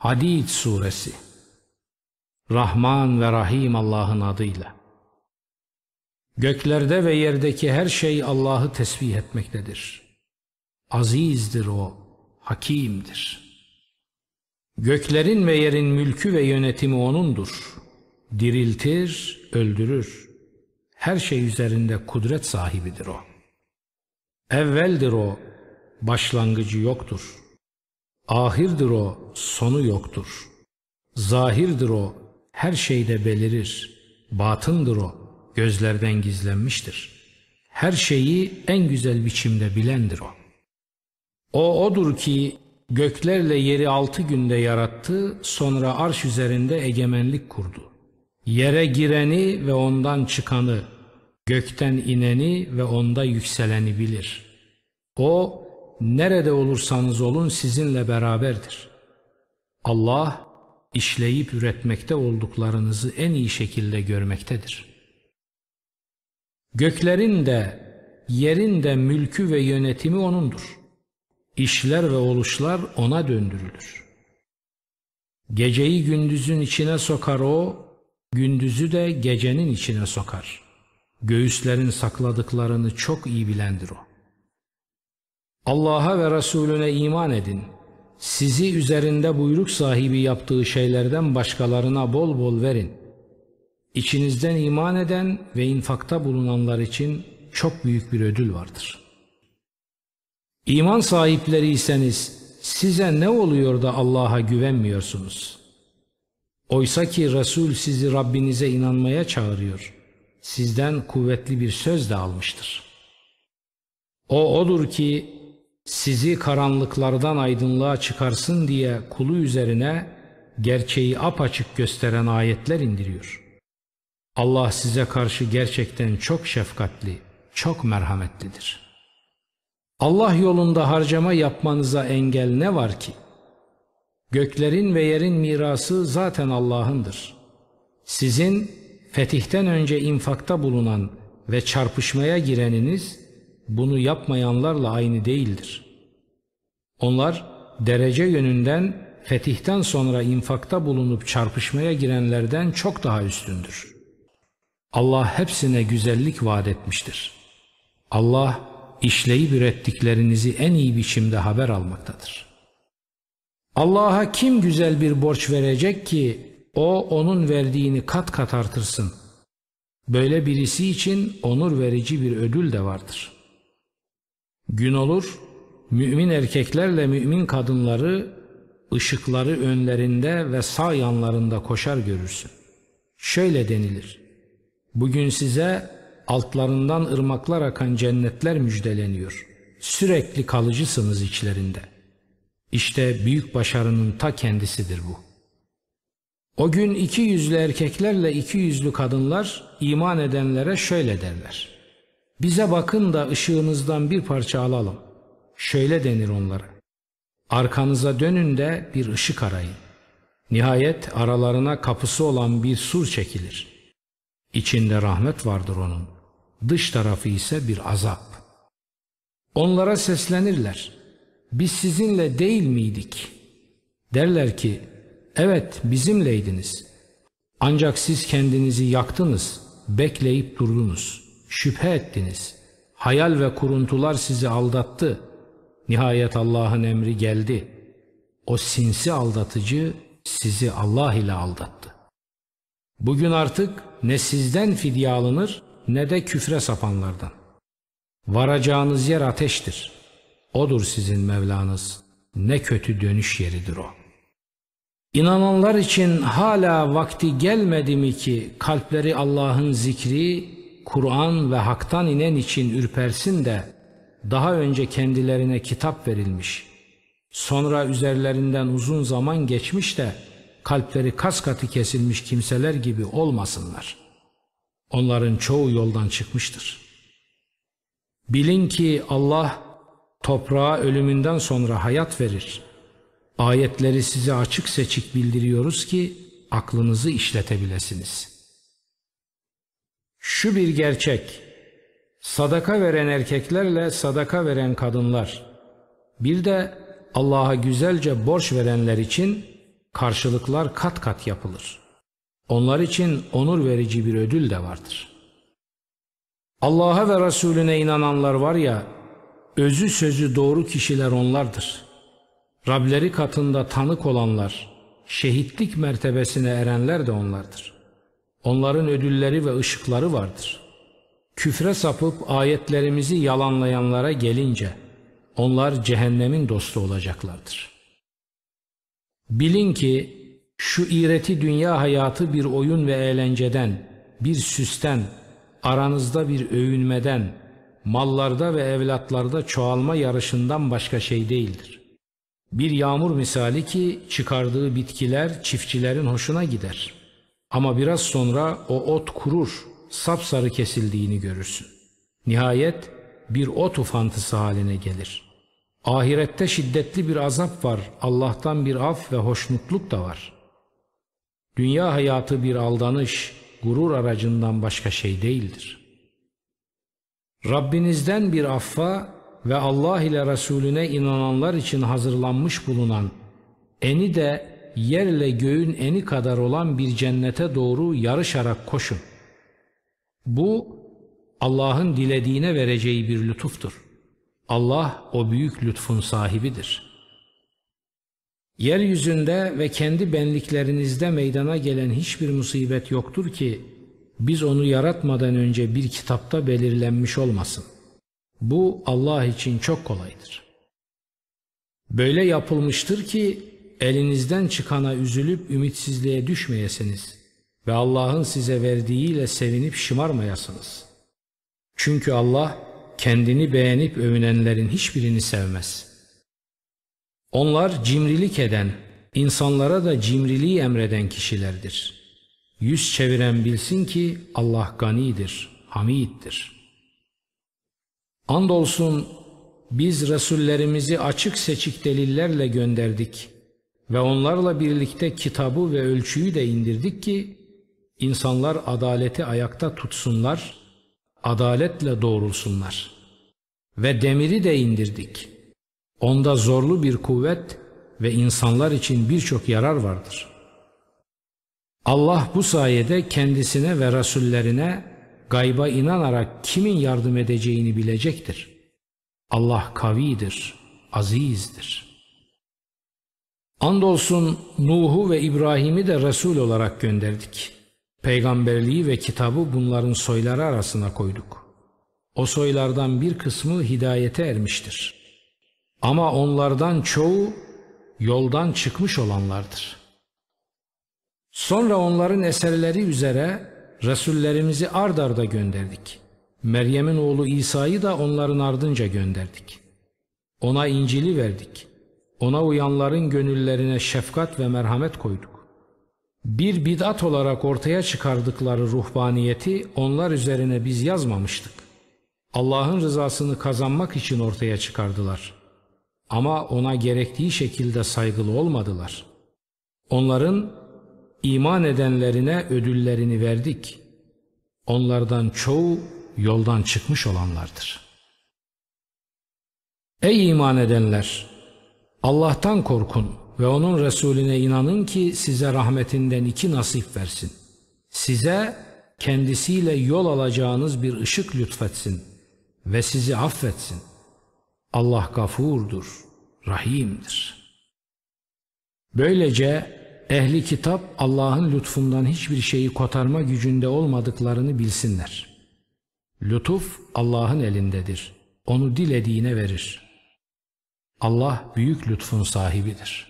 Hadid Suresi Rahman ve Rahim Allah'ın adıyla Göklerde ve yerdeki her şey Allah'ı tesbih etmektedir. Azizdir O, Hakimdir. Göklerin ve yerin mülkü ve yönetimi O'nundur. Diriltir, öldürür. Her şey üzerinde kudret sahibidir O. Evveldir O, başlangıcı yoktur. Ahirdir O, sonu yoktur. Zahirdir O, her şeyde belirir. Batındır O, gözlerden gizlenmiştir. Her şeyi en güzel biçimde bilendir O. O odur ki göklerle yeri altı günde yarattı, sonra arş üzerinde egemenlik kurdu. Yere gireni ve ondan çıkanı, gökten ineni ve onda yükseleni bilir. O, nerede olursanız olun sizinle beraberdir. Allah, işleyip üretmekte olduklarınızı en iyi şekilde görmektedir. Göklerin de, yerin de mülkü ve yönetimi O'nundur. İşler ve oluşlar O'na döndürülür. Geceyi gündüzün içine sokar O, gündüzü de gecenin içine sokar. Göğüslerin sakladıklarını çok iyi bilendir O. Allah'a ve Resulüne iman edin. Sizi üzerinde buyruk sahibi yaptığı şeylerden başkalarına bol bol verin. İçinizden iman eden ve infakta bulunanlar için çok büyük bir ödül vardır. İman sahipleriyseniz size ne oluyor da Allah'a güvenmiyorsunuz? Oysa ki Resul sizi Rabbinize inanmaya çağırıyor. Sizden kuvvetli bir söz de almıştır. O odur ki sizi karanlıklardan aydınlığa çıkarsın diye kulu üzerine gerçeği apaçık gösteren ayetler indiriyor. Allah size karşı gerçekten çok şefkatli, çok merhametlidir. Allah yolunda harcama yapmanıza engel ne var ki? Göklerin ve yerin mirası zaten Allah'ındır. Sizin fetihten önce infakta bulunan ve çarpışmaya gireniniz bunu yapmayanlarla aynı değildir. Onlar derece yönünden fetihten sonra infakta bulunup çarpışmaya girenlerden çok daha üstündür. Allah hepsine güzellik vaat etmiştir. Allah işleyip ürettiklerinizi en iyi biçimde haber almaktadır. Allah'a kim güzel bir borç verecek ki o onun verdiğini kat kat artırsın. Böyle birisi için onur verici bir ödül de vardır.'' Gün olur, mümin erkeklerle mümin kadınları ışıkları önlerinde ve sağ yanlarında koşar görürsün. Şöyle denilir. Bugün size altlarından ırmaklar akan cennetler müjdeleniyor. Sürekli kalıcısınız içlerinde. İşte büyük başarının ta kendisidir bu. O gün iki yüzlü erkeklerle iki yüzlü kadınlar iman edenlere şöyle derler. Bize bakın da ışığınızdan bir parça alalım. Şöyle denir onlara. Arkanıza dönün de bir ışık arayın. Nihayet aralarına kapısı olan bir sur çekilir. İçinde rahmet vardır onun. Dış tarafı ise bir azap. Onlara seslenirler. Biz sizinle değil miydik? Derler ki, evet bizimleydiniz. Ancak siz kendinizi yaktınız, bekleyip durdunuz.'' Şüphe ettiniz. Hayal ve kuruntular sizi aldattı. Nihayet Allah'ın emri geldi. O sinsi aldatıcı sizi Allah ile aldattı. Bugün artık ne sizden fidye alınır ne de küfre sapanlardan. Varacağınız yer ateştir. Odur sizin Mevlanız. Ne kötü dönüş yeridir o. İnananlar için hala vakti gelmedi mi ki kalpleri Allah'ın zikri Kur'an ve haktan inen için ürpersin de daha önce kendilerine kitap verilmiş. Sonra üzerlerinden uzun zaman geçmiş de kalpleri kas katı kesilmiş kimseler gibi olmasınlar. Onların çoğu yoldan çıkmıştır. Bilin ki Allah toprağa ölümünden sonra hayat verir. Ayetleri size açık seçik bildiriyoruz ki aklınızı işletebilesiniz.'' Şu bir gerçek, sadaka veren erkeklerle sadaka veren kadınlar, bir de Allah'a güzelce borç verenler için karşılıklar kat kat yapılır. Onlar için onur verici bir ödül de vardır. Allah'a ve Resulüne inananlar var ya, özü sözü doğru kişiler onlardır. Rableri katında tanık olanlar, şehitlik mertebesine erenler de onlardır. Onların ödülleri ve ışıkları vardır. Küfre sapıp ayetlerimizi yalanlayanlara gelince, onlar cehennemin dostu olacaklardır. Bilin ki şu iğreti dünya hayatı bir oyun ve eğlenceden, bir süsten, aranızda bir övünmeden, mallarda ve evlatlarda çoğalma yarışından başka şey değildir. Bir yağmur misali ki çıkardığı bitkiler çiftçilerin hoşuna gider. Ama biraz sonra o ot kurur, sapsarı kesildiğini görürsün. Nihayet bir ot ufantısı haline gelir. Ahirette şiddetli bir azap var, Allah'tan bir af ve hoşnutluk da var. Dünya hayatı bir aldanış, gurur aracından başka şey değildir. Rabbinizden bir affa ve Allah ile Resulüne inananlar için hazırlanmış bulunan, eni de yerle göğün eni kadar olan bir cennete doğru yarışarak koşun. Bu Allah'ın dilediğine vereceği bir lütuftur. Allah o büyük lütfun sahibidir. Yeryüzünde ve kendi benliklerinizde meydana gelen hiçbir musibet yoktur ki biz onu yaratmadan önce bir kitapta belirlenmiş olmasın. Bu Allah için çok kolaydır. Böyle yapılmıştır ki elinizden çıkana üzülüp ümitsizliğe düşmeyesiniz ve Allah'ın size verdiğiyle sevinip şımarmayasınız. Çünkü Allah kendini beğenip övünenlerin hiçbirini sevmez. Onlar cimrilik eden, insanlara da cimriliği emreden kişilerdir. Yüz çeviren bilsin ki Allah ganidir, hamiddir. Andolsun biz Resullerimizi açık seçik delillerle gönderdik ve onlarla birlikte kitabı ve ölçüyü de indirdik ki insanlar adaleti ayakta tutsunlar, adaletle doğrulsunlar. Ve demiri de indirdik. Onda zorlu bir kuvvet ve insanlar için birçok yarar vardır. Allah bu sayede kendisine ve Resullerine gayba inanarak kimin yardım edeceğini bilecektir. Allah kavidir, azizdir. Andolsun Nuh'u ve İbrahim'i de Resul olarak gönderdik. Peygamberliği ve kitabı bunların soyları arasına koyduk. O soylardan bir kısmı hidayete ermiştir. Ama onlardan çoğu yoldan çıkmış olanlardır. Sonra onların eserleri üzere Resullerimizi ard arda gönderdik. Meryem'in oğlu İsa'yı da onların ardınca gönderdik. Ona İncil'i verdik. Ona uyanların gönüllerine şefkat ve merhamet koyduk. Bir bid'at olarak ortaya çıkardıkları ruhbaniyeti onlar üzerine biz yazmamıştık. Allah'ın rızasını kazanmak için ortaya çıkardılar. Ama ona gerektiği şekilde saygılı olmadılar. Onların iman edenlerine ödüllerini verdik. Onlardan çoğu yoldan çıkmış olanlardır. Ey iman edenler! Allah'tan korkun ve onun Resulüne inanın ki size rahmetinden iki nasip versin. Size kendisiyle yol alacağınız bir ışık lütfetsin ve sizi affetsin. Allah gafurdur, rahimdir. Böylece ehli kitap Allah'ın lütfundan hiçbir şeyi kotarma gücünde olmadıklarını bilsinler. Lütuf Allah'ın elindedir. Onu dilediğine verir. Allah büyük lütfun sahibidir.''